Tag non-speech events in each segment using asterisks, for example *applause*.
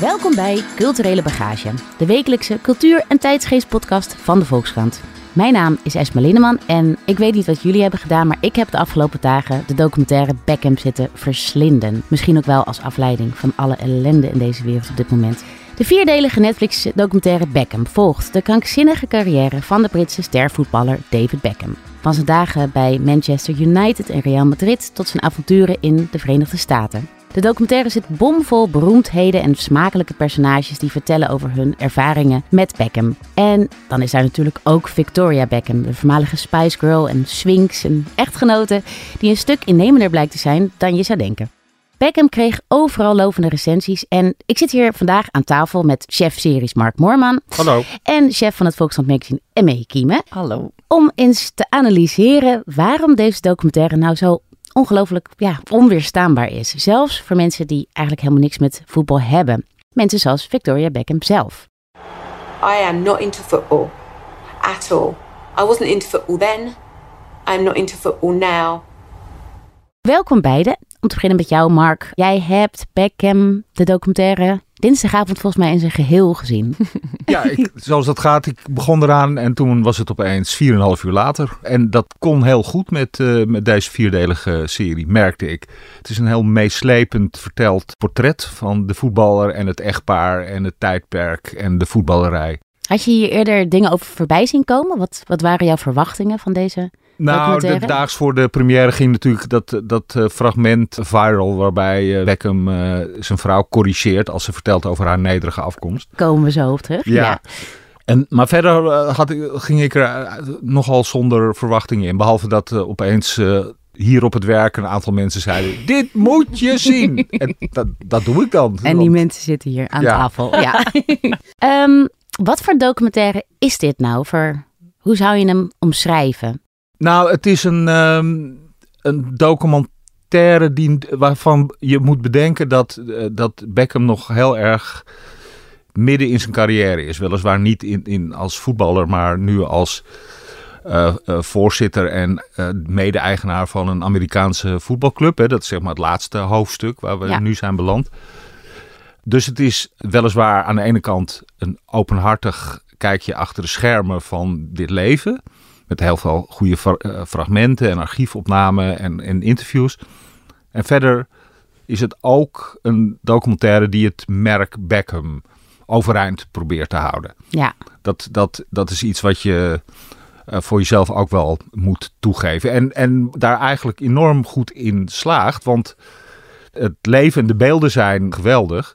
Welkom bij Culturele Bagage, de wekelijkse cultuur- en tijdsgeestpodcast van de Volkskrant. Mijn naam is Esma Linneman en ik weet niet wat jullie hebben gedaan, maar ik heb de afgelopen dagen de documentaire Beckham zitten verslinden. Misschien ook wel als afleiding van alle ellende in deze wereld op dit moment. De vierdelige Netflix-documentaire Beckham volgt de krankzinnige carrière van de Britse stervoetballer David Beckham. Van zijn dagen bij Manchester United en Real Madrid tot zijn avonturen in de Verenigde Staten. De documentaire zit bomvol beroemdheden en smakelijke personages die vertellen over hun ervaringen met Beckham. En dan is daar natuurlijk ook Victoria Beckham, de voormalige Spice Girl en Swinks, een echtgenote die een stuk innemender blijkt te zijn dan je zou denken. Beckham kreeg overal lovende recensies en ik zit hier vandaag aan tafel met chef series Mark Moorman Hallo. en chef van het Volkskrant Magazine Emme Kieme. Hallo. Om eens te analyseren waarom deze documentaire nou zo ongelooflijk ja, onweerstaanbaar is. Zelfs voor mensen die eigenlijk helemaal niks met voetbal hebben. Mensen zoals Victoria Beckham zelf. I am not into football at all. I wasn't into football then. I'm not into football now. Welkom beiden. Om te beginnen met jou, Mark. Jij hebt Beckham, de documentaire, dinsdagavond volgens mij in zijn geheel gezien. *laughs* Ja, ik, zoals dat gaat, ik begon eraan en toen was het opeens 4,5 uur later. En dat kon heel goed met, eh, met deze vierdelige serie, merkte ik. Het is een heel meeslepend verteld portret van de voetballer en het echtpaar en het tijdperk en de voetballerij. Had je hier eerder dingen over voorbij zien komen? Wat, wat waren jouw verwachtingen van deze Nou, de, daags voor de première ging natuurlijk dat, dat eh, fragment viral waarbij eh, Beckham eh, zijn vrouw corrigeert als ze vertelt over haar nederige afkomst. Komen we zo op terug? Ja. En, maar verder eh, had ging ik er eh, nogal zonder verwachtingen in. Behalve dat eh, opeens eh, hier op het werk een aantal mensen zeiden... *laughs* Dit moet je zien! en dat, dat doe ik dan. En die mensen zitten hier aan Ja. tafel. Ja. *laughs* Ehm, wat voor documentaire is dit nou? Voor, hoe zou je hem omschrijven? Nou, het is een, ehm, een documentaire die, waarvan je moet bedenken dat, eh, dat Beckham nog heel erg midden in zijn carrière is. Weliswaar niet in, in als voetballer, maar nu als eh, eh, voorzitter en mede-eigenaar van een Amerikaanse voetbalclub. Hè. Dat is zeg maar het laatste hoofdstuk waar we Ja. nu zijn beland. Dus het is weliswaar aan de ene kant een openhartig kijkje achter de schermen van dit leven. Met heel veel goede eh, fragmenten en archiefopnamen en, en interviews. En verder is het ook een documentaire die het merk Beckham overeind probeert te houden. Ja, Dat, dat, dat is iets wat je eh, voor jezelf ook wel moet toegeven. En, en daar eigenlijk enorm goed in slaagt. Want het leven en de beelden zijn geweldig.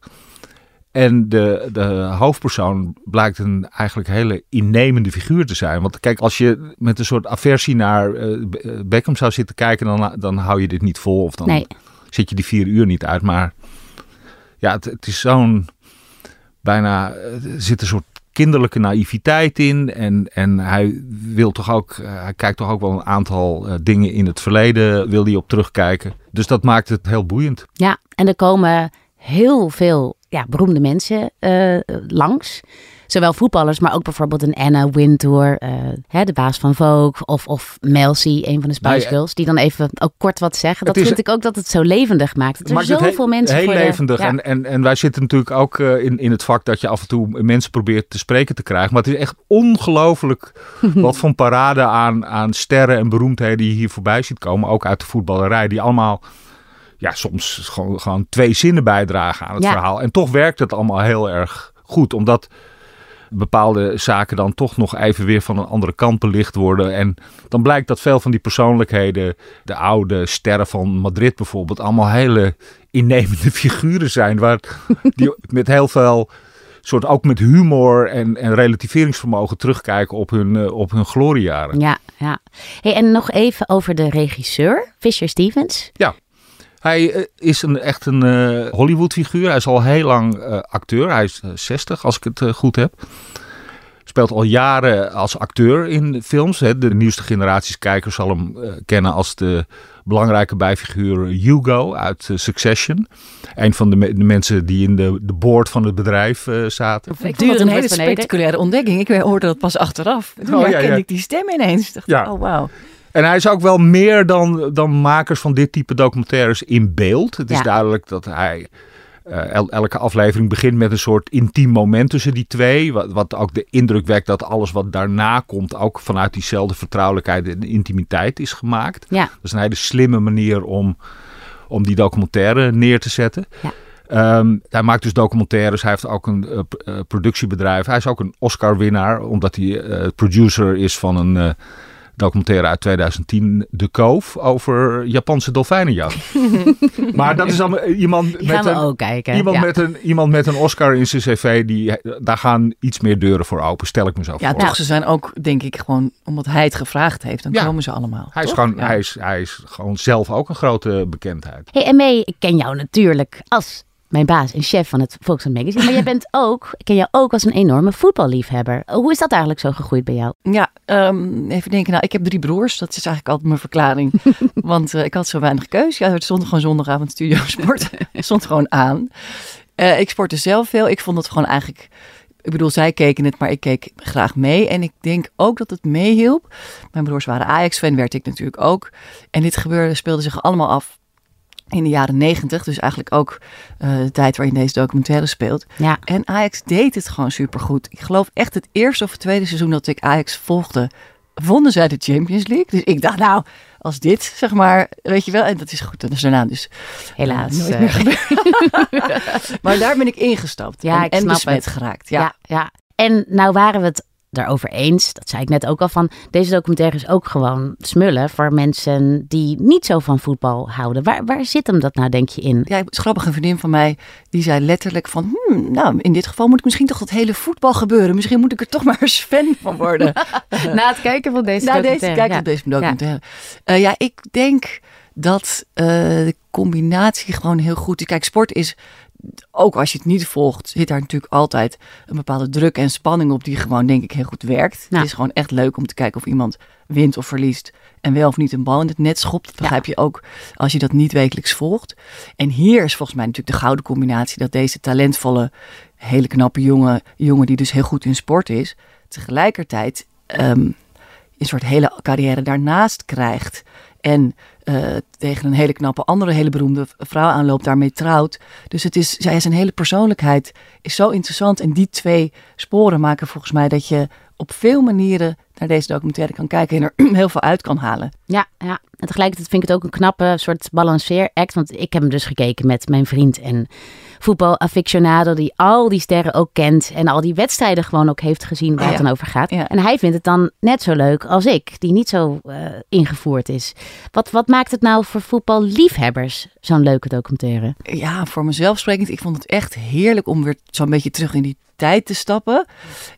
En de, de hoofdpersoon blijkt een eigenlijk hele innemende figuur te zijn. Want kijk, als je met een soort aversie naar eh, Be- Beckham zou zitten kijken, dan, dan hou je dit niet vol. Of dan nee. zit je die vier uur niet uit. Maar ja, het, het is zo'n bijna, er zit een soort kinderlijke naïviteit in. En, en hij wil toch ook, eh, hij kijkt toch ook wel een aantal eh, dingen in het verleden, wil hij op terugkijken. Dus dat maakt het heel boeiend. Ja, en er komen heel veel ja, beroemde mensen eh, langs. Zowel voetballers, maar ook bijvoorbeeld een Anna Wintour, hè, de baas van Vogue. Of, of Mel C, een van de Spice Nou Girls. Die dan even ook kort wat zeggen. Dat Het is- vind ik ook dat het zo levendig maakt. Er maakt het zoveel he- mensen heel voor de- levendig. ja. En, en, en wij zitten natuurlijk ook eh, in, in het vak dat je af en toe mensen probeert te spreken te krijgen. Maar het is echt ongelooflijk *laughs* wat voor een parade aan, aan sterren en beroemdheden je hier voorbij ziet komen. Ook uit de voetballerij. Die allemaal ja, soms gewoon, gewoon twee zinnen bijdragen aan het Ja. verhaal. En toch werkt het allemaal heel erg goed. Omdat bepaalde zaken dan toch nog even weer van een andere kant belicht worden. En dan blijkt dat veel van die persoonlijkheden, de oude sterren van Madrid bijvoorbeeld, allemaal hele innemende *laughs* figuren zijn. Waar *laughs* die met heel veel soort ook met humor en, en relativeringsvermogen terugkijken op hun, eh, op hun gloriejaren. Ja, ja. Hey, en nog even over de regisseur, Fisher Stevens. Ja. Hij eh, is een, echt een uh, Hollywood-figuur. Hij is al heel lang uh, acteur. Hij is 60, als ik het goed heb. Speelt al jaren als acteur in films. Hè. De nieuwste generaties kijkers zal hem kennen als de belangrijke bijfiguur Hugo uit Succession. Een van de, me de, mensen die in de, de board van het bedrijf zaten. Ik vond het een hele spectaculaire ontdekking. Ik hoorde dat pas achteraf. Toen oh, herkende ja, ja. ik die stem ineens. dacht ja. oh wauw. En hij is ook wel meer dan, dan makers van dit type documentaires in beeld. Het is duidelijk dat hij uh, elke aflevering begint met een soort intiem moment tussen die twee. Wat, wat ook de indruk wekt dat alles wat daarna komt ook vanuit diezelfde vertrouwelijkheid en intimiteit is gemaakt. Ja. Dat is een hele slimme manier om, om die documentaire neer te zetten. Ja. Um, hij maakt dus documentaires. Hij heeft ook een uh, productiebedrijf. Hij is ook een Oscar-winnaar, omdat hij uh, producer is van een documentaire uit 2010, De Koof, over Japanse dolfijnenjacht. *laughs* maar dat is dan iemand met een, ook kijken. Iemand, met een, iemand met een Oscar in zijn cv, die, daar gaan iets meer deuren voor open, stel ik me zo ja, voor. Ja, toch, ze zijn ook, denk ik, gewoon, omdat hij het gevraagd heeft, dan komen ze allemaal. Hij is, gewoon, hij, is, hij is gewoon zelf ook een grote bekendheid. Hey, en mee, ik ken jou natuurlijk als mijn baas en chef van het Volkskrant Magazine. Maar jij bent ook, ik ken jou ook als een enorme voetballiefhebber. Hoe is dat eigenlijk zo gegroeid bij jou? Ja, um, even denken. Nou, ik heb drie broers. Dat is eigenlijk altijd mijn verklaring. *laughs* Want uh, ik had zo weinig keus. Ja, het stond gewoon zondagavond studio sport. het stond gewoon aan. Uh, ik sportte zelf veel. Ik vond het gewoon eigenlijk... Ik bedoel, zij keken het, maar ik keek graag mee. En ik denk ook dat het meehielp. Mijn broers waren Ajax-fan, werd ik natuurlijk ook. En dit gebeurde, speelde zich allemaal af in de jaren negentig. Dus eigenlijk ook uh, de tijd waarin deze documentaire speelt. Ja. En Ajax deed het gewoon supergoed. Ik geloof echt het eerste of het tweede seizoen dat ik Ajax volgde, wonnen zij de Champions League. Dus ik dacht, nou, als dit, zeg maar, weet je wel, en dat is goed. Dat is daarna dus helaas uh, nooit meer gebeurd. *laughs* maar daar ben ik ingestapt ja, en, ik en besmet het. geraakt. Ja. ja, ja. En nou waren we het daarover eens. Dat zei ik net ook al van. Deze documentaire is ook gewoon smullen voor mensen die niet zo van voetbal houden. Waar, waar zit hem dat nou, denk je, in? Ja, het is grappig. Een vriendin van mij die zei letterlijk van... Hmm, nou, in dit geval moet ik misschien toch dat hele voetbal gebeuren. Misschien moet ik er toch maar eens fan van worden. *laughs* Na het kijken van deze Na documentaire. deze kijken ja. van deze documentaire. Ja, uh, ja ik denk dat uh, de combinatie gewoon heel goed is. Kijk, sport is ook als je het niet volgt, zit daar natuurlijk altijd een bepaalde druk en spanning op die gewoon denk ik heel goed werkt. Het is gewoon echt leuk om te kijken of iemand wint of verliest en wel of niet een bal in het net schopt. Dat begrijp je ook als je dat niet wekelijks volgt. En hier is volgens mij natuurlijk de gouden combinatie dat deze talentvolle, hele knappe jongen, jongen die dus heel goed in sport is, tegelijkertijd um, een soort hele carrière daarnaast krijgt. En uh, tegen een hele knappe andere hele beroemde vrouw aanloopt, daarmee trouwt. Dus het is, zij zijn hele persoonlijkheid is zo interessant. En die twee sporen maken volgens mij dat je op veel manieren naar deze documentaire kan kijken en er *clears throat* heel veel uit kan halen. Ja, ja. En tegelijkertijd vind ik het ook een knappe soort balanceeract. Want ik heb hem dus gekeken met mijn vriend en voetbalaficionado die al die sterren ook kent en al die wedstrijden gewoon ook heeft gezien waar Ja. het dan over gaat. Ja. En hij vindt het dan net zo leuk als ik, die niet zo eh, ingevoerd is. Wat, wat maakt het nou voor voetballiefhebbers zo'n leuke documentaire? Ja, voor mezelf sprekend, ik vond het echt heerlijk om weer zo'n beetje terug in die tijd te stappen.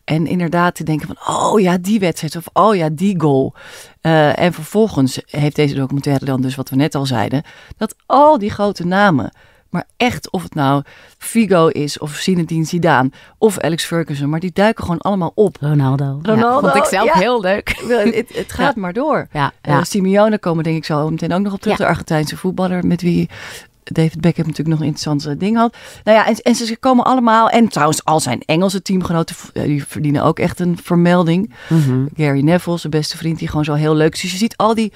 En inderdaad te denken van, oh ja, die wedstrijd of oh ja, die goal. Eh, en vervolgens heeft deze documentaire dan dus wat we net al zeiden, dat al die grote namen, maar echt of het nou Figo is of Zinedine Zidane of Alex Ferguson, maar die duiken gewoon allemaal op. Ronaldo. Ronaldo, Ja, vond ik zelf ja. heel leuk. Het, het gaat maar door. Ja, Eh, ja. Simeone komen denk ik zo meteen ook nog op terug. Ja. De Argentijnse voetballer met wie David Beckham natuurlijk nog een interessante ding had. Nou ja, en, en ze komen allemaal. En trouwens, al zijn Engelse teamgenoten eh, die verdienen ook echt een vermelding. Mhm. Gary Neville, zijn beste vriend, die gewoon zo heel leuk is. Dus je ziet al die,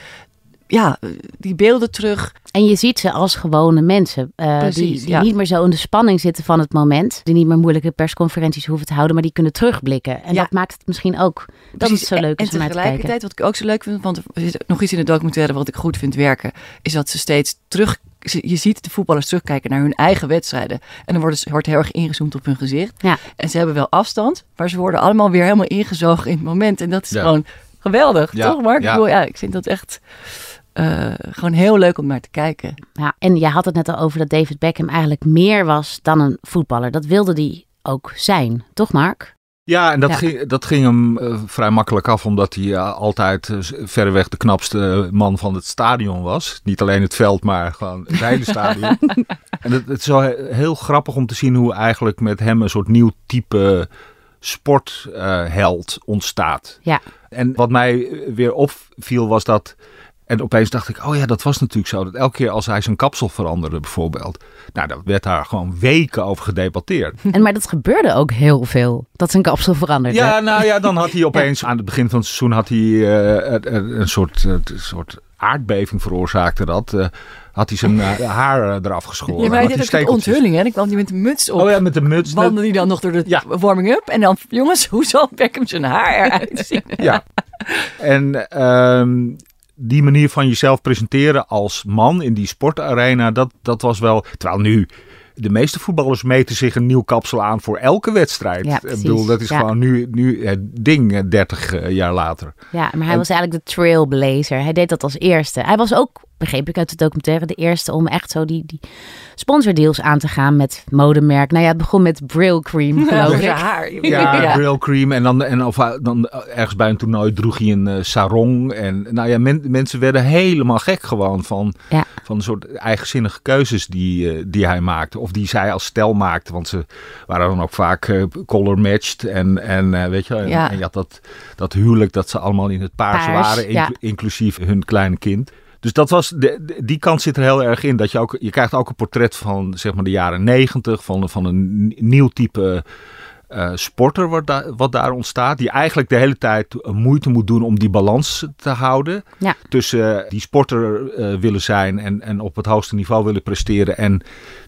ja, die beelden terug. En je ziet ze als gewone mensen. eh, Precies, die die ja. niet meer zo in de spanning zitten van het moment. Die niet meer moeilijke persconferenties hoeven te houden. Maar die kunnen terugblikken. En Ja. dat maakt het misschien ook dat Precies. het zo leuk is en om naar te kijken. tegelijkertijd, wat ik ook zo leuk vind, want er zit nog iets in de documentaire wat ik goed vind werken, is dat ze steeds terug. Je ziet de voetballers terugkijken naar hun eigen wedstrijden. En dan wordt, wordt heel erg ingezoomd op hun gezicht. Ja. En ze hebben wel afstand, maar ze worden allemaal weer helemaal ingezogen in het moment. En dat is Ja. gewoon geweldig, Ja, toch Mark? ja. Ik, bedoel, ja, ik vind dat echt eh, gewoon heel leuk om naar te kijken. Ja, en jij had het net al over dat David Beckham eigenlijk meer was dan een voetballer. Dat wilde hij ook zijn, toch Mark? Ja, en dat, Ja. Ging, dat ging hem eh, vrij makkelijk af, omdat hij eh, altijd eh, verreweg de knapste man van het stadion was. Niet alleen het veld, maar gewoon het hele *laughs* stadion. en het, het is wel he- heel grappig om te zien hoe eigenlijk met hem een soort nieuw type sportheld ontstaat. Ja. En wat mij weer opviel was dat. En opeens dacht ik, oh ja, dat was natuurlijk zo. Dat elke keer als hij zijn kapsel veranderde, bijvoorbeeld. Nou, daar werd daar gewoon weken over gedebatteerd. *laughs* En, maar dat gebeurde ook heel veel. Dat zijn kapsel veranderde. Ja, nou ja, dan had hij *laughs* opeens aan het begin van het seizoen had hij eh, een- een, een soort, een soort aardbeving veroorzaakte dat. eh, had hij zijn eh, *laughs* haar eraf geschoren. Ja, maar hij Had deed ook de stekeltjes. onthulling, hè? Dan kwam hij met een muts op. Oh ja, met de muts. Wandelde hij dan nog door de Ja. warming-up. En dan, jongens, hoe zal Beckham zijn haar eruit zien? Ja. En ehm, die manier van jezelf presenteren als man in die sportarena, dat, dat was wel. Terwijl nu. De meeste voetballers meten zich een nieuw kapsel aan voor elke wedstrijd. Ja, Ik bedoel, dat is Ja. gewoon nu, nu het ding eh, 30 eh, jaar later. Ja, maar hij En- was eigenlijk de trailblazer. Hij deed dat als eerste. Hij was ook, begreep ik uit de documentaire, de eerste om echt zo die, die sponsordeals aan te gaan met modemerk. Nou ja, het begon met Brill Cream, geloof ik. haar. Ja, *laughs* Ja. Brill Cream. En dan, en of, hij- dan ergens bij een toernooi droeg hij een eh, sarong. En nou ja, men- mensen werden helemaal gek gewoon van, Ja. Van een soort eigenzinnige keuzes die, eh, die hij maakte. Of die zij als stel maakte. Want ze waren dan ook vaak eh, color matched. En, en eh, weet je, en, Ja. en je had dat, dat huwelijk dat ze allemaal in het paars, Paars, waren. ja. inclu- Inclusief hun kleine kind. Dus dat was de, die kant zit er heel erg in. Dat je ook, je krijgt ook een portret van zeg maar de jaren negentig, van, van een nieuw type eh, sporter wat, daar wat daar ontstaat. Die eigenlijk de hele tijd eh, moeite moet doen om die balans te houden. Ja. Tussen eh, die sporter willen zijn en, en op het hoogste niveau willen presteren. En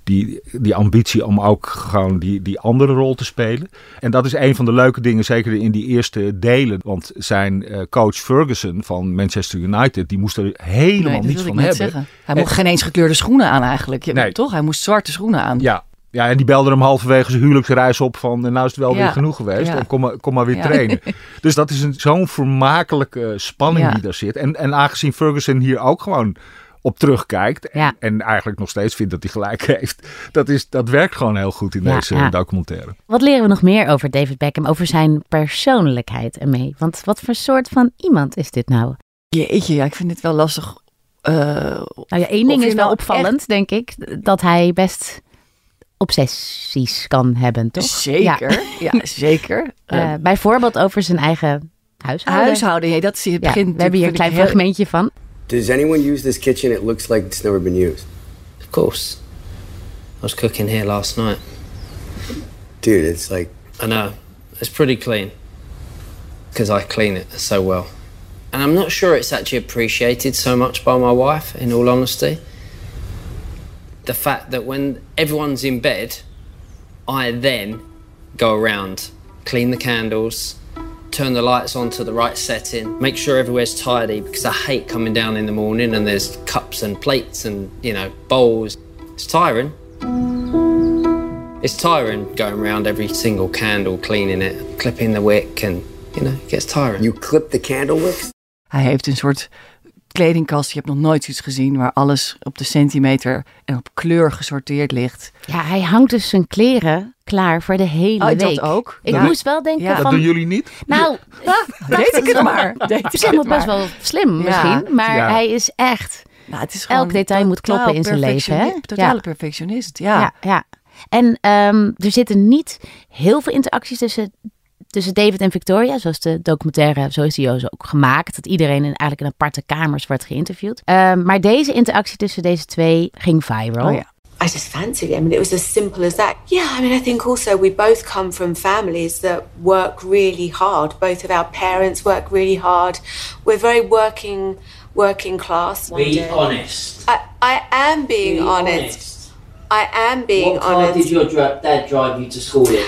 die, die ambitie om ook gewoon die, die andere rol te spelen. En dat is een van de leuke dingen, zeker in die eerste delen. Want zijn coach Ferguson van Manchester United, die moest er helemaal Nee, niets van ik net hebben. zeggen. Hij mocht geen eens gekleurde schoenen aan eigenlijk. Je- Nee. Toch? Hij moest zwarte schoenen aan. Ja. Ja, en die belde hem halverwege zijn huwelijksreis op van... "En nou is het wel Ja. weer genoeg geweest, Ja. en kom, maar, kom maar weer Ja. trainen. *laughs* Dus dat is een, zo'n vermakelijke spanning Ja. die daar zit. En, en aangezien Ferguson hier ook gewoon op terugkijkt... Ja. en eigenlijk nog steeds vindt dat hij gelijk *laughs* heeft... dat, is, dat werkt gewoon heel goed in Ja, deze ja. documentaire. Wat leren we nog meer over David Beckham, over zijn persoonlijkheid ermee? Want wat voor soort van iemand is dit nou? Jeetje, ja, ik vind dit wel lastig. Eh, Nou ja, één ding is wel nou opvallend, denk ik. Dat hij best obsessies kan hebben, toch? Zeker, ja, zeker. Ja. *laughs* Eh, Eh, bijvoorbeeld over zijn eigen huishouden. huishouden, ja, dat zie Ja, we hebben hier een klein fragmentje van. Does anyone use this kitchen? It looks like it's never been used. Of course. I was cooking here last night. Dude, it's like I know. It's pretty clean. Because I clean it so well. And I'm not sure it's actually appreciated so much by my wife, in all honesty. The fact that when everyone's in bed, I then go around, clean the candles, turn the lights on to the right setting, make sure everywhere's tidy because I hate coming down in the morning and there's cups and plates and, you know, bowls. It's tiring. It's tiring going around every single candle, cleaning it, clipping the wick, and you know, it gets tiring. you clip the candle wicks. Hij heeft een soort kledingkast. Je hebt nog nooit iets gezien waar alles op de centimeter en op kleur gesorteerd ligt. Ja, hij hangt dus zijn kleren klaar voor de hele Oh, week. dat ook? Ik Ja. moest wel denken Ja. van... Dat doen jullie niet? Nou, *laughs* Deed ik het maar. Deed ik het best wel slim Ja. misschien. Maar Ja. hij is echt... Nou, het is elk detail moet kloppen in zijn leven, hè? Totale Ja. perfectionist, ja. Ja, ja. En ehm, er zitten niet heel veel interacties tussen, tussen David en Victoria. Zoals de documentaire, zo is die ook gemaakt. Dat iedereen in, eigenlijk in aparte kamers wordt geïnterviewd. Ehm, maar deze interactie tussen deze twee ging viral. Oh ja. I just fancied him, and it was as simple as that. Yeah, I mean, I think also we both come from families that work really hard. Both of our parents work really hard. We're very working, working class. Be honest. I, I am being Be honest. I am being what car honest. did your dad drive you to school in?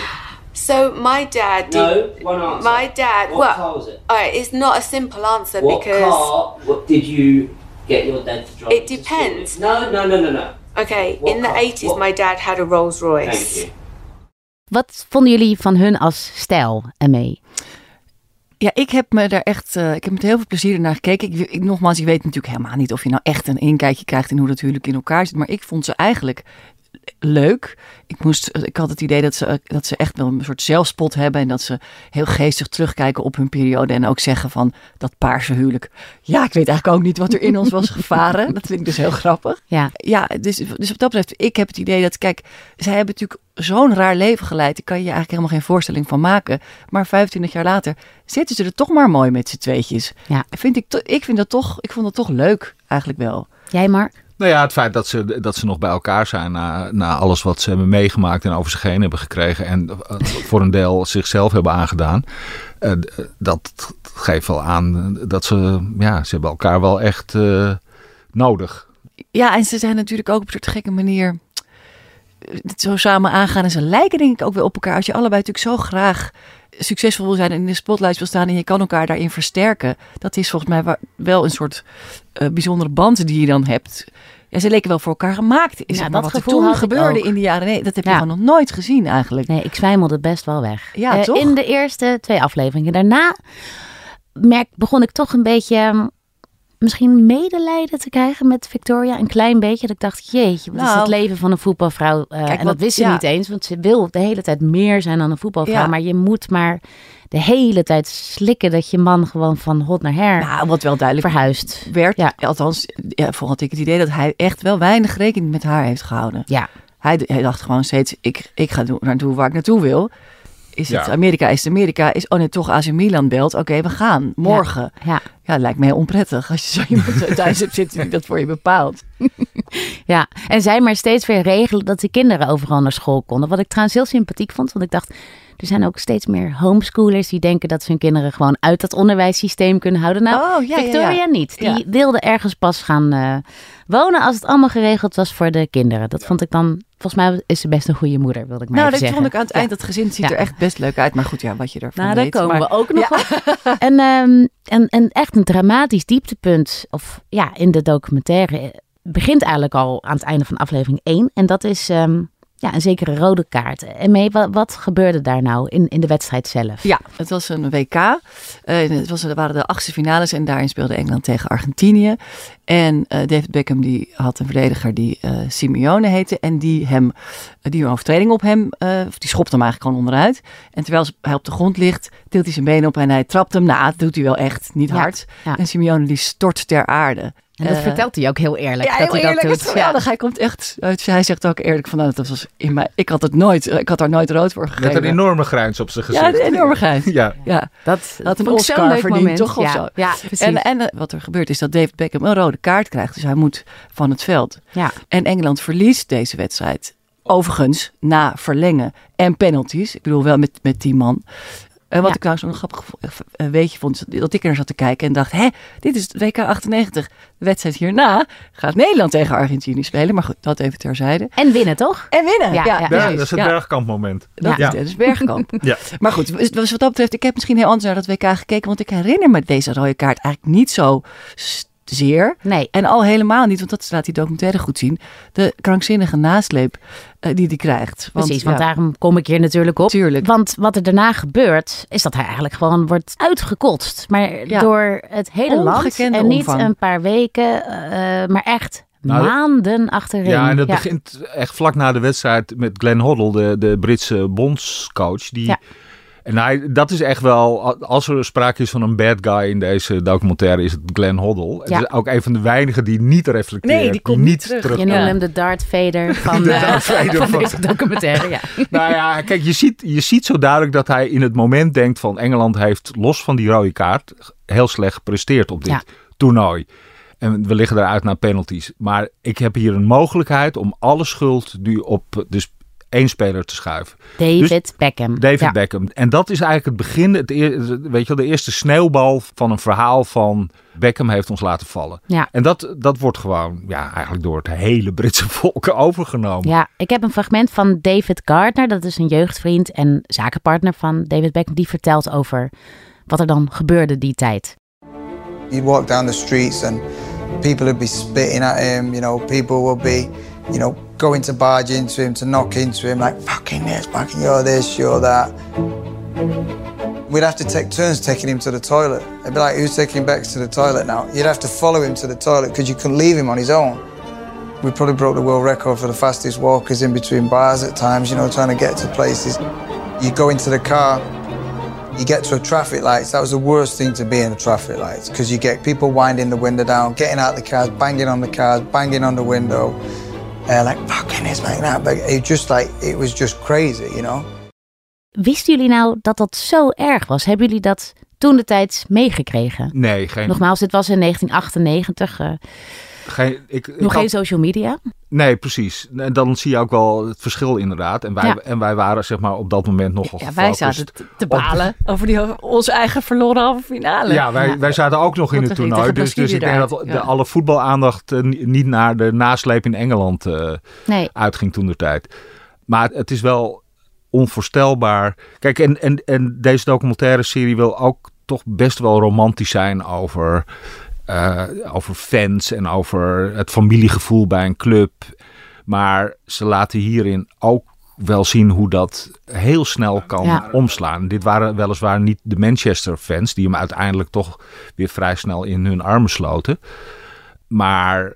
So my dad did. No, one answer. My dad. What well, car was it? all right, it's not a simple answer What because. car what did you get your dad to drive It depends. No, no, no, no, no. Okay, What in the car? 80s, What- my dad had a Rolls Thank Royce. you. Wat vonden jullie van hun als stijl ermee? Ja, ik heb me daar echt, eh, ik heb met heel veel plezier naar gekeken. Ik, ik, nogmaals, je weet natuurlijk helemaal niet of je nou echt een inkijkje krijgt in hoe dat huwelijk in elkaar zit. Maar ik vond ze eigenlijk leuk. Ik, moest, ik had het idee dat ze, dat ze echt wel een soort zelfspot hebben. En dat ze heel geestig terugkijken op hun periode. En ook zeggen van dat paarse huwelijk. Ja, ik weet eigenlijk ook niet wat er in ons was gevaren. Dat vind ik dus heel grappig. Ja, Ja, dus, dus wat dat betreft, ik heb het idee dat, kijk, zij hebben natuurlijk zo'n raar leven geleid. Daar kan je je eigenlijk helemaal geen voorstelling van maken. Maar 25 jaar later zitten ze er toch maar mooi met z'n tweetjes. Ja. Vind ik, ik vind dat toch, ik vond dat toch leuk, eigenlijk wel. jij Mark? Nou ja, het feit dat ze, dat ze nog bij elkaar zijn na, na alles wat ze hebben meegemaakt en over zich heen hebben gekregen en eh, voor een deel zichzelf hebben aangedaan. eh, dat geeft wel aan dat ze, ja, ze hebben elkaar wel echt eh, nodig. Ja, en ze zijn natuurlijk ook op een soort gekke manier zo samen aangaan. En ze lijken denk ik ook wel op elkaar. Als je allebei natuurlijk zo graag succesvol wil zijn en in de spotlight wil staan en je kan elkaar daarin versterken. Dat is volgens mij wel een soort eh, bijzondere band die je dan hebt. Ja, ze leken wel voor elkaar gemaakt. Is Ja, maar dat wat er toen gebeurde in de jaren nee, dat heb je Ja. gewoon nog nooit gezien eigenlijk. Nee, ik zwijmelde best wel weg. Ja, Eh, toch? In de eerste twee afleveringen. Daarna merk, begon ik toch een beetje misschien medelijden te krijgen met Victoria. Een klein beetje. Dat ik dacht, jeetje, wat is Nou, het leven van een voetbalvrouw? Eh, kijk, en dat wist ze ja. niet eens, want ze wil de hele tijd meer zijn dan een voetbalvrouw. Ja. Maar je moet maar de hele tijd slikken dat je man gewoon van hot naar her Nou, wat wel duidelijk verhuist. werd, Ja. althans, ja, vooral had ik het idee dat hij echt wel weinig rekening met haar heeft gehouden. Ja, Hij, hij dacht gewoon steeds, ik, ik ga doen- naartoe waar ik naartoe wil. Is het Ja. Amerika, is het Amerika, is, oh nee, toch AC Milan belt. Oké, we gaan, morgen. Ja. ja. lijkt me heel onprettig als je zo *laughs* iemand thuis hebt zitten die dat voor je bepaalt. Ja, en zij maar steeds weer regelen dat de kinderen overal naar school konden. Wat ik trouwens heel sympathiek vond, want ik dacht, er zijn ook steeds meer homeschoolers die denken dat ze hun kinderen gewoon uit dat onderwijssysteem kunnen houden. Nou, Oh, ja, Victoria ja. niet. Die Ja. wilde ergens pas gaan eh, wonen als het allemaal geregeld was voor de kinderen. Dat vond ik dan, volgens mij is ze best een goede moeder, wilde ik maar nou, even dat zeggen. vond ik aan het eind, dat gezin ziet Ja. er echt best leuk uit. Maar goed, ja, wat je ervan Nou, daar weet. komen maar, we ook nog op. *laughs* En, ehm, en, en echt een dramatisch dieptepunt, of ja, in de documentaire, eh, begint eigenlijk al aan het einde van aflevering 1. En dat is ehm, ja, een zekere rode kaart. En mee, wat, wat gebeurde daar nou in, in de wedstrijd zelf? Ja, het was een WK. Eh, het was, er waren de achtste finales en daarin speelde Engeland tegen Argentinië. En eh, David Beckham die had een verdediger die eh, Simeone heette. En die hem, eh, die een overtreding op hem, eh, of die schopte hem eigenlijk gewoon onderuit. En terwijl hij op de grond ligt, tilt hij zijn been op en hij trapt hem. Nou, dat doet hij wel echt, niet Ja, hard. ja. En Simeone die stort ter aarde. En dat Eh, vertelt hij ook heel eerlijk. ja, dat heel hij eerlijk, dat het doet. is geweldig. Hij komt echt uit. Hij zegt ook eerlijk van, nou, dat was in mij. Ik had het nooit, ik had daar nooit rood voor Met gegeven. een enorme grijns op zijn gezicht. ja, een enorme geit. Ja. Ja. Dat Had een Oscar leuk verdiend, moment. toch, of ja, zo? Ja, precies. En, en eh, wat er gebeurt is dat David Beckham een rode kaart krijgt. Dus hij moet van het veld. ja. En Engeland verliest deze wedstrijd. Overigens, na verlengen en penalties. Ik bedoel, wel met, met die man. En wat Ja. ik nou zo'n grappig eh, weetje vond, is dat ik er naar zat te kijken en dacht, hè, dit is het WK 98. De wedstrijd hierna gaat Nederland tegen Argentinië spelen. Maar goed, dat even terzijde. En winnen, toch? En winnen. Ja, dat is het Ja. bergkampmoment. Dat Ja. is, dat is Bergkamp. *laughs* Ja. Maar goed, dus dus wat dat betreft, ik heb misschien heel anders naar dat WK gekeken. Want ik herinner me deze rode kaart eigenlijk niet zo zeer. Nee. En al helemaal niet, want dat laat die documentaire goed zien. De krankzinnige nasleep eh, die hij krijgt. Want, Precies, want ja, daarom kom ik hier natuurlijk op. Tuurlijk. Want wat er daarna gebeurt, is dat hij eigenlijk gewoon wordt uitgekotst. Maar Ja. door het hele land. Ongekende En niet omvang. een paar weken, eh, maar echt Nou, maanden achterin. Ja, en dat begint echt vlak na de wedstrijd met Glenn Hoddle, de, de Britse bondscoach. Die, Ja. En hij, dat is echt wel, als er sprake is van een bad guy in deze documentaire, is het Glenn Hoddle. Het Ja. is ook een van de weinigen die niet reflecteert. Nee, die komt niet terug. Je noemde Ja. hem de Darth Vader *laughs* van, De eh, Darth Vader van van- deze documentaire. Ja. *laughs* Nou ja, kijk, je ziet, je ziet zo duidelijk dat hij in het moment denkt van Engeland heeft los van die rode kaart heel slecht gepresteerd op dit Ja. toernooi. En we liggen eruit naar penalties. Maar ik heb hier een mogelijkheid om alle schuld nu op dus één speler te schuiven. David Beckham. David ja. Beckham. En dat is eigenlijk het begin, het weet je wel, de eerste sneeuwbal van een verhaal van Beckham heeft ons laten vallen. Ja. En dat, dat wordt gewoon ja, eigenlijk door het hele Britse *laughs* volk overgenomen. Ja, ik heb een fragment van David Gardner. Dat is een jeugdvriend en zakenpartner van David Beckham. Die vertelt over wat er dan gebeurde die tijd. You'd walk down the streets and people would be spitting at him, you know, people would be, you know, going to barge into him, to knock into him, like, fucking this, fucking you're this, you're that. We'd have to take turns taking him to the toilet. It'd be like, who's taking Bex to the toilet now? You'd have to follow him to the toilet because you couldn't leave him on his own. We probably broke the world record for the fastest walkers in between bars at times, you know, trying to get to places. You go into the car, you get to a traffic lights. That was the worst thing to be in a traffic lights because you get people winding the window down, getting out the cars, banging on the cars, banging on the window. Uh, like, fucking this, man, that. But it just like, it was just crazy, you know? Wisten jullie nou dat dat zo erg was? Hebben jullie dat toen de tijd meegekregen? Nee, geen... Nogmaals, dit was in 1998. Uh, geen, ik, ik nog had, geen social media? Nee, precies. En dan zie je ook wel het verschil inderdaad. En wij, Ja. en wij waren zeg maar op dat moment nogal Ja, wij zaten te- te balen over die, onze eigen verloren halve finale. Ja, wij, wij zaten ook nog in het toernooi. Dus, dus ik denk dat de, ja. alle voetbalaandacht eh, ni- niet naar de nasleep in Engeland eh, Nee. uitging toen de tijd. Maar het is wel onvoorstelbaar. Kijk, en, en, en deze documentaire serie wil ook toch best wel romantisch zijn over, eh, over fans en over het familiegevoel bij een club. Maar ze laten hierin ook wel zien hoe dat heel snel kan Ja. omslaan. Dit waren weliswaar niet de Manchester fans die hem uiteindelijk toch weer vrij snel in hun armen sloten. Maar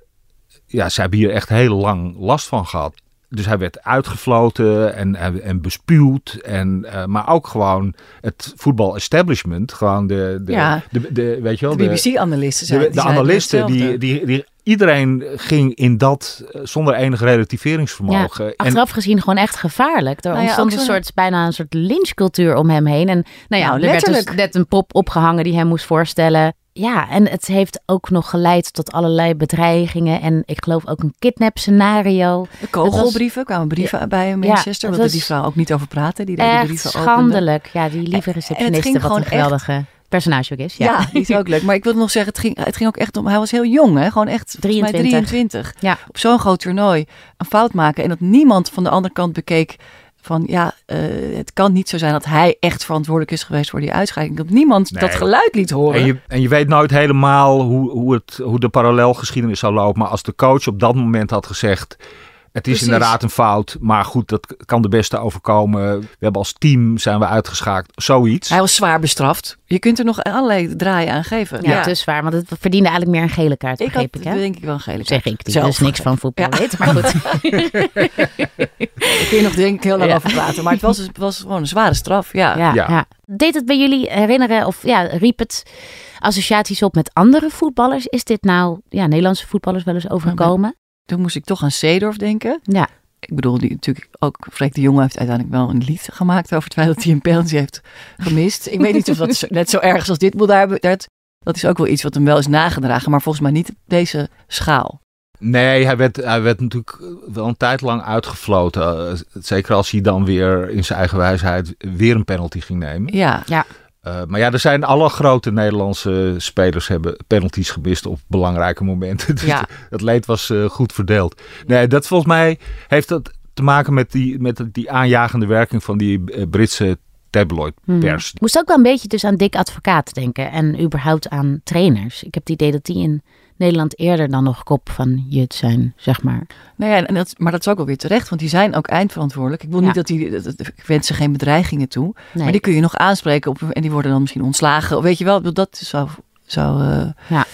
ja, ze hebben hier echt heel lang last van gehad. Dus hij werd uitgefloten en, en, en bespuwd. En, eh, maar ook gewoon het voetbal-establishment. Gewoon de, de, Ja. de, de- weet je wel, De BBC-analisten zijn de, analisten, die, die, die, iedereen ging in dat eh, zonder enig Ja, relativeringsvermogen. En- achteraf gezien gewoon echt gevaarlijk. Er Nou ja, ontstond een soort, bijna een soort lynchcultuur om hem heen. En nou ja, Nou, er werd dus letterlijk. net een pop opgehangen die hem moest voorstellen. Ja, en het heeft ook nog geleid tot allerlei bedreigingen. En ik geloof ook een kidnap scenario. De kogelbrieven, kwamen brieven bij in Manchester. wilde was die vrouw ook niet over praten. Die Echt brieven opende. schandelijk. Ja, die lieve receptioniste, wat een echt- geweldige personage ook is. Ja, die is ook leuk. Maar ik wil nog zeggen, het ging, het ging ook echt om... Hij was heel jong, hè? Gewoon echt volgens mij 23. 23. Ja. Op zo'n groot toernooi een fout maken. En dat niemand van de andere kant bekeek van... Ja, eh, het kan niet zo zijn dat hij echt verantwoordelijk is geweest voor die uitscheiding. Dat niemand Nee. dat geluid liet horen. En je, en je weet nooit helemaal hoe, hoe, het, hoe de parallelgeschiedenis zou lopen. Maar als de coach op dat moment had gezegd... Het is Precies. inderdaad een fout, maar goed, dat kan de beste overkomen. We hebben als team zijn we uitgeschakeld. Zoiets. Hij was zwaar bestraft. Je kunt er nog allerlei draaien aan geven. Ja, te zwaar, want het verdiende eigenlijk meer een gele kaart, Ik had begreep ik. hè? denk ik wel een gele Zeg kaart. ik, die Zelf. dus niks van voetbal Ja. weet. Maar goed. *laughs* Daar kun je nog denk ik heel lang Ja. over praten. Maar het was, het was gewoon een zware straf. Ja. Ja, Ja. ja. Deed het bij jullie herinneren of ja, riep het associaties op met andere voetballers? Is dit nou ja, Nederlandse voetballers wel eens overkomen? Toen moest ik toch aan Seedorf denken. Ja. Ik bedoel, die natuurlijk ook Freek de Jonge heeft uiteindelijk wel een lied gemaakt over het feit dat hij een penalty heeft gemist. Ik weet niet of dat zo- net zo erg is als dit moet daar. Dat, dat is ook wel iets wat hem wel is nagedragen, maar volgens mij niet op deze schaal. Nee, hij werd, hij werd natuurlijk wel een tijd lang uitgefloten. Eh, Zeker als hij dan weer in zijn eigen wijsheid weer een penalty ging nemen. Ja, Ja, Eh, maar ja, er zijn alle grote Nederlandse spelers hebben penalties gemist op belangrijke momenten. *laughs* Dus Ja. het leed was eh, goed verdeeld. Nee, dat volgens mij heeft dat te maken met die, met die aanjagende werking van die eh, Britse tabloidpers. Ik moest ook wel een beetje dus aan Dick Advocaat denken en überhaupt aan trainers. Ik heb het idee dat die in Nederland eerder dan nog kop van Jut zijn, zeg maar. nou ja en dat, maar dat is ook wel weer terecht, want die zijn ook eindverantwoordelijk. Ik wil Ja. niet dat die, dat, ik wens ze geen bedreigingen toe, Nee. maar die kun je nog aanspreken op, en die worden dan misschien ontslagen. Weet je wel, dat zou, zou eh, Ja.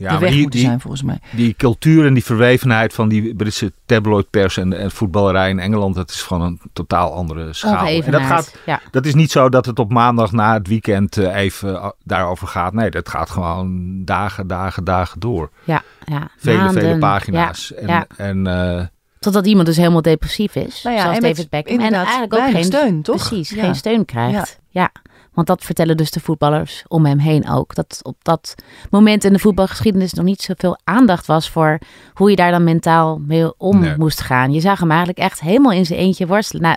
Ja, de maar weg die, moeten die, zijn volgens mij. die cultuur en die verwevenheid van die Britse tabloidpers en, en voetballerij in Engeland, dat is van een totaal andere schaal. En dat, gaat, Ja. dat is niet zo dat het op maandag na het weekend eh, even eh, daarover gaat. Nee, dat gaat gewoon dagen, dagen, dagen door. Ja, ja. Vele, Maanden. vele pagina's. Ja, en, ja. en eh, Totdat iemand dus helemaal depressief is. Nou ja, zoals en David Beckham. En eigenlijk ook geen steun, toch? Precies, Ja. geen steun krijgt. Ja. Want dat vertellen dus de voetballers om hem heen ook. Dat op dat moment in de voetbalgeschiedenis nog niet zoveel aandacht was voor hoe je daar dan mentaal mee om Nee. moest gaan. Je zag hem eigenlijk echt helemaal in zijn eentje worstelen. Nou,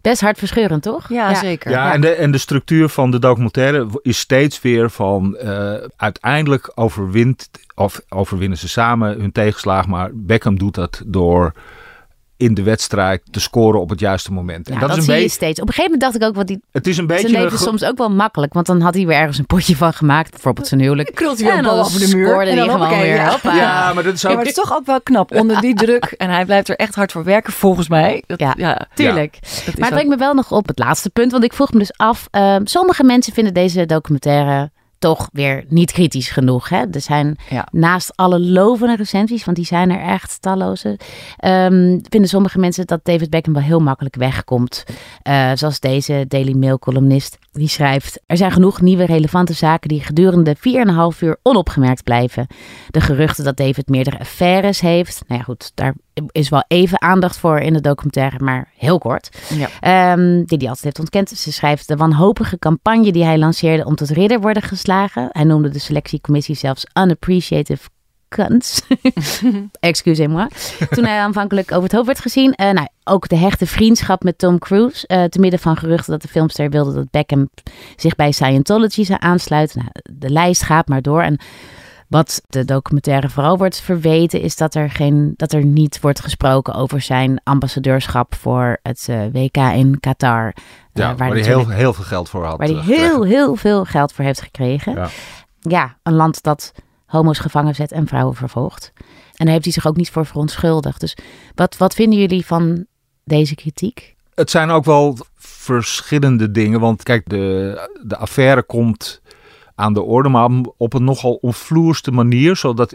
best hartverscheurend, toch? Ja, zeker. ja, En, de, en de structuur van de documentaire is steeds weer van eh, uiteindelijk overwint, of overwinnen ze samen hun tegenslag, maar Beckham doet dat door in de wedstrijd te scoren op het juiste moment. Ja, en dat, dat, is een zie je beetje. steeds. Op een gegeven moment dacht ik ook, wat die, Het is een beetje. zijn leven soms ook wel makkelijk. Want dan had hij weer ergens een potje van gemaakt. Bijvoorbeeld zijn huwelijk. *laughs* Krult hij weer een bal over de muur. en dan gewoon weer. ja. Ja, maar dat is Ja, maar het is toch ook wel knap onder die druk. En hij blijft er echt hard voor werken, volgens mij. Dat, Ja. ja, Tuurlijk. Maar het ook- brengt me wel nog op het laatste punt. Want ik vroeg me dus af. ehm, sommige mensen vinden deze documentaire toch weer niet kritisch genoeg. Hè? Er zijn Ja. naast alle lovende recensies, want die zijn er echt talloze, ehm, vinden sommige mensen dat David Beckham wel heel makkelijk wegkomt. Eh, zoals deze Daily Mail columnist. Die schrijft, er zijn genoeg nieuwe relevante zaken die gedurende 4,5 uur onopgemerkt blijven. De geruchten dat David meerdere affaires heeft. Nou ja goed, daar is wel even aandacht voor in de documentaire, maar heel kort. Ja. Ehm, die hij altijd heeft ontkend. Ze schrijft de wanhopige campagne die hij lanceerde om tot ridder worden geslagen. Hij noemde de selectiecommissie zelfs unappreciative cunts. *laughs* Excusez-moi. Toen hij aanvankelijk over het hoofd werd gezien. Eh, nou, ook de hechte vriendschap met Tom Cruise. eh te midden van geruchten dat de filmster wilde dat Beckham zich bij Scientology zou aansluiten. Nou, de lijst gaat maar door. En wat de documentaire vooral wordt verweten, is dat er, geen, dat er niet wordt gesproken over zijn ambassadeurschap voor het eh, WK in Qatar. eh, waar hij heel, heel veel geld voor had. Waar hij eh, heel, heel veel geld voor heeft gekregen. Ja. Ja, een land dat homo's gevangen zet en vrouwen vervolgt. En daar heeft hij zich ook niet voor verontschuldigd. Dus wat, wat vinden jullie van deze kritiek? Het zijn ook wel verschillende dingen. Want kijk, de, de affaire komt aan de orde, maar op een nogal onvloerste manier. Zodat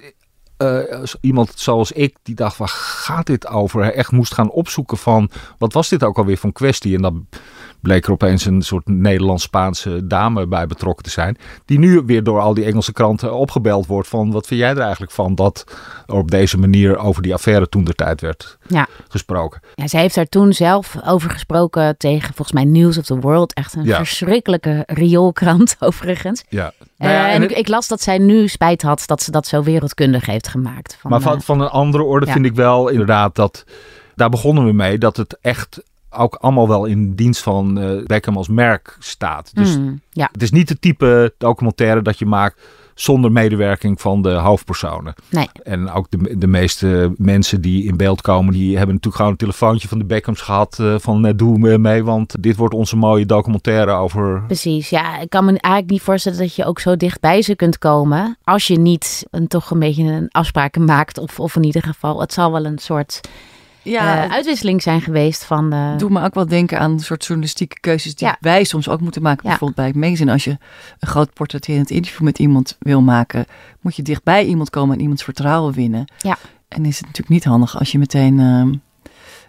eh, iemand zoals ik, die dacht, waar gaat dit over? Echt moest gaan opzoeken van, wat was dit ook alweer van kwestie? En dan bleek er opeens een soort Nederlands-Spaanse dame bij betrokken te zijn. Die nu weer door al die Engelse kranten opgebeld wordt van, wat vind jij er eigenlijk van? Dat er op deze manier over die affaire toen de tijd werd Ja. gesproken. Ja, zij heeft daar toen zelf over gesproken tegen volgens mij News of the World. Echt een Ja. verschrikkelijke rioolkrant *laughs* overigens. Ja. Eh, Nou ja, en en ik, het- ik las dat zij nu spijt had dat ze dat zo wereldkundig heeft gemaakt. Van, maar van, eh, van een andere orde vind ik wel inderdaad dat, daar begonnen we mee, dat het echt ook allemaal wel in dienst van eh, Beckham als merk staat. Dus mm, ja, het is niet het type documentaire dat je maakt zonder medewerking van de hoofdpersonen. nee. En ook de, de meeste mensen die in beeld komen, die hebben natuurlijk gewoon een telefoontje van de Beckhams gehad eh, van eh, doe me mee, want dit wordt onze mooie documentaire over... Precies, ja. Ik kan me eigenlijk niet voorstellen dat je ook zo dicht bij ze kunt komen. Als je niet een, toch een beetje een afspraken maakt. Of, of in ieder geval, het zal wel een soort Ja, eh, uitwisseling zijn geweest van... doet me ook wel denken aan een soort journalistieke keuzes die Ja. wij soms ook moeten maken. Ja. Bijvoorbeeld bij het magazine. Als je een groot portretterend interview met iemand wil maken, moet je dichtbij iemand komen en iemands vertrouwen winnen. Ja. En is het natuurlijk niet handig als je meteen ehm,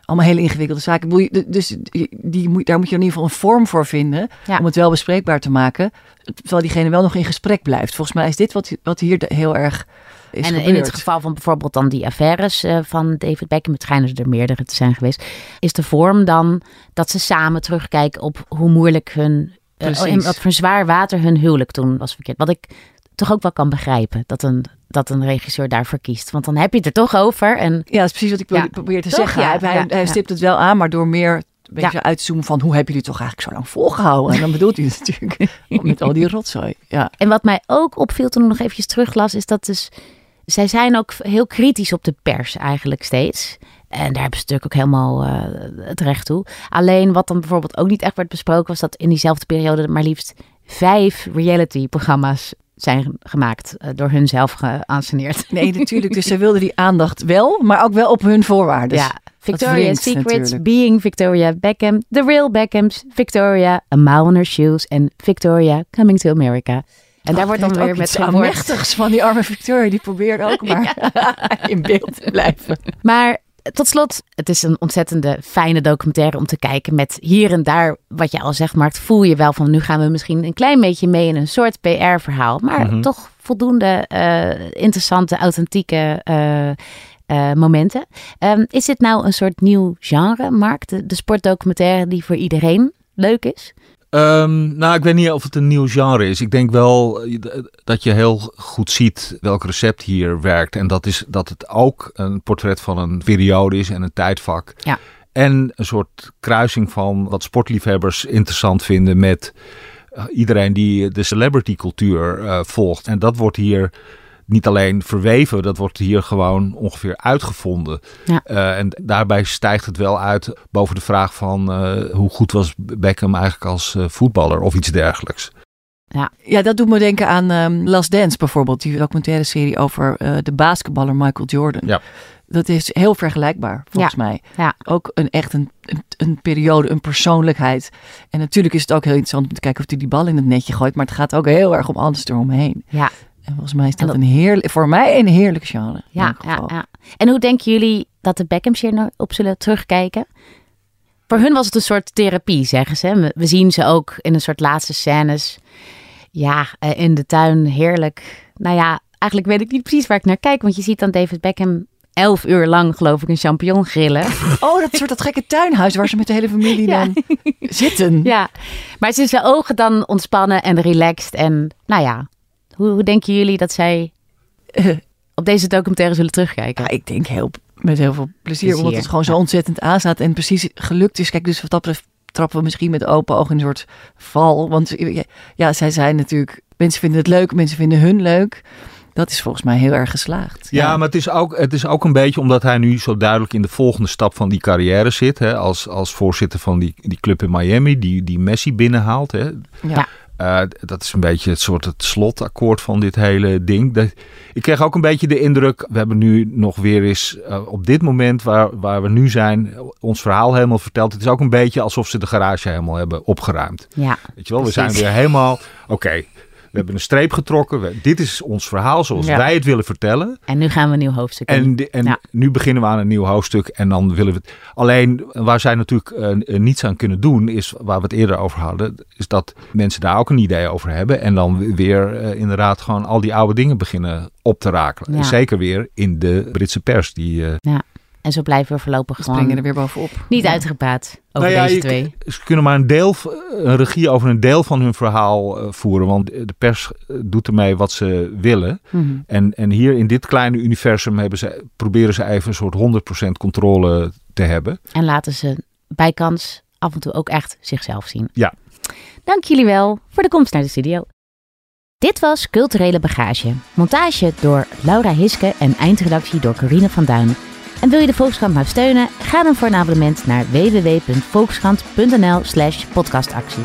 allemaal hele ingewikkelde zaken. Dus die, daar moet je in ieder geval een vorm voor vinden Ja. om het wel bespreekbaar te maken. Terwijl diegene wel nog in gesprek blijft. Volgens mij is dit wat, wat hier heel erg en in het geval van bijvoorbeeld dan die affaires eh, van David Beckham, het schijnen er meerdere te zijn geweest, is de vorm dan dat ze samen terugkijken op hoe moeilijk hun, Precies. en wat voor zwaar water hun huwelijk toen was verkeerd. Wat ik toch ook wel kan begrijpen, dat een, dat een regisseur daarvoor kiest. Want dan heb je het er toch over. En Ja, dat is precies wat ik Ja. probeer te Toch? zeggen. Ja, hij ja, stipt het wel aan, maar door meer een beetje uit te zoomen van hoe hebben jullie toch eigenlijk zo lang volgehouden? En dan bedoelt hij het *laughs* natuurlijk met al die rotzooi. Ja. En wat mij ook opviel toen ik nog eventjes teruglas, is dat dus... Zij zijn ook heel kritisch op de pers eigenlijk steeds. En daar hebben ze natuurlijk ook helemaal eh, het recht toe. Alleen wat dan bijvoorbeeld ook niet echt werd besproken... was dat in diezelfde periode maar liefst vijf reality-programma's zijn gemaakt. eh, door hun zelf geanceneerd. *laughs* Nee, natuurlijk. Dus zij *laughs* wilden die aandacht wel, maar ook wel op hun voorwaarden. ja, Victoria's wringt Secret, natuurlijk. Being Victoria Beckham, The Real Beckhams, Victoria, A Mile on Her Shoes en Victoria Coming to America. En daar wordt dan weer met geen woord van die arme Victoria. Die probeert ook *laughs* maar *laughs* in beeld te blijven. Maar tot slot, het is een ontzettende fijne documentaire om te kijken. Met hier en daar, wat je al zegt, Mark, voel je wel van nu gaan we misschien een klein beetje mee in een soort PR-verhaal. Maar Mhm. toch voldoende eh, interessante, authentieke eh, eh, momenten. Ehm, is dit nou een soort nieuw genre, Mark? De, de sportdocumentaire die voor iedereen leuk is? Ehm, nou, ik weet niet of het een nieuw genre is. Ik denk wel eh, dat je heel goed ziet welk recept hier werkt. En dat is dat het ook een portret van een periode is en een tijdvak. Ja. En een soort kruising van wat sportliefhebbers interessant vinden met eh, iedereen die de celebrity cultuur eh, volgt. En dat wordt hier niet alleen verweven, dat wordt hier gewoon ongeveer uitgevonden. Ja. Eh, en daarbij stijgt het wel uit boven de vraag van eh, hoe goed was Beckham eigenlijk als eh, voetballer of iets dergelijks. Ja. Ja, dat doet me denken aan ehm, Last Dance bijvoorbeeld. Die documentaire serie over eh, de basketballer Michael Jordan. Ja. Dat is heel vergelijkbaar, volgens Ja. mij. Ja. Ook een, echt een, een, een periode, een persoonlijkheid. En natuurlijk is het ook heel interessant om te kijken of hij die bal in het netje gooit. Maar het gaat ook heel erg om alles eromheen. Ja. En volgens mij is dat, dat- een heerlijk, voor mij een heerlijk genre. Ja, ja, ja. En hoe denken jullie dat de Beckhams hier op zullen terugkijken? Voor hun was het een soort therapie, zeggen ze. We- zien ze ook in een soort laatste scènes. Ja, eh, in de tuin, heerlijk. Nou ja, eigenlijk weet ik niet precies waar ik naar kijk. Want je ziet dan David Beckham elf uur lang, geloof ik, een champignon grillen. *laughs* Oh, dat soort dat gekke tuinhuis waar ze met de hele familie *laughs* Ja. dan zitten. ja, maar zijn zijn ogen dan ontspannen en relaxed. En nou ja, hoe, hoe denken jullie dat zij *laughs* op deze documentaire zullen terugkijken? Ja, ik denk heel, met heel veel plezier, Plezier, omdat het gewoon zo ja. ontzettend aanstaat en precies gelukt is. Kijk, dus wat dat betreft trappen we misschien met open ogen in een soort val. Want ja, ja, zij zijn natuurlijk, mensen vinden het leuk, mensen vinden hun leuk. Dat is volgens mij heel erg geslaagd. Ja, maar het is, ook, het is ook een beetje omdat hij nu zo duidelijk in de volgende stap van die carrière zit. Hè, als, als voorzitter van die, die club in Miami, die, die Messi binnenhaalt. Hè. Ja. Eh, dat is een beetje het soort het slotakkoord van dit hele ding. Dat, ik kreeg ook een beetje de indruk, we hebben nu nog weer eens eh, op dit moment waar, waar we nu zijn, ons verhaal helemaal verteld. Het is ook een beetje alsof ze de garage helemaal hebben opgeruimd. Ja, Weet je wel, we zijn weer helemaal, oké, we hebben een streep getrokken. We- dit is ons verhaal zoals Ja. wij het willen vertellen. en nu gaan we een nieuw hoofdstuk in. En, en Ja. nu beginnen we aan een nieuw hoofdstuk en dan willen we het. Alleen waar zij natuurlijk eh, eh, niets aan kunnen doen, is waar we het eerder over hadden, is dat mensen daar ook een idee over hebben. En dan weer eh, inderdaad gewoon al die oude dingen beginnen op te rakelen. Ja. Zeker weer in de Britse pers. Die, En zo blijven we voorlopig We gewoon springen er weer bovenop. niet Ja. uitgepraat over Nou ja, deze je- twee. Ze kunnen maar een deel, een regie over een deel van hun verhaal eh, voeren. Want de pers eh, doet ermee wat ze willen. Mhm. En, en hier in dit kleine universum hebben ze, proberen ze even een soort 100% controle te hebben. En laten ze bijkans af en toe ook echt zichzelf zien. Ja. Dank jullie wel voor de komst naar de studio. Dit was Culturele Bagage. Montage door Laura Hiske en eindredactie door Corine van Duin. En wil je de Volkskrant nou steunen? Ga dan voor een abonnement naar www.volkskrant.nl slash podcastactie.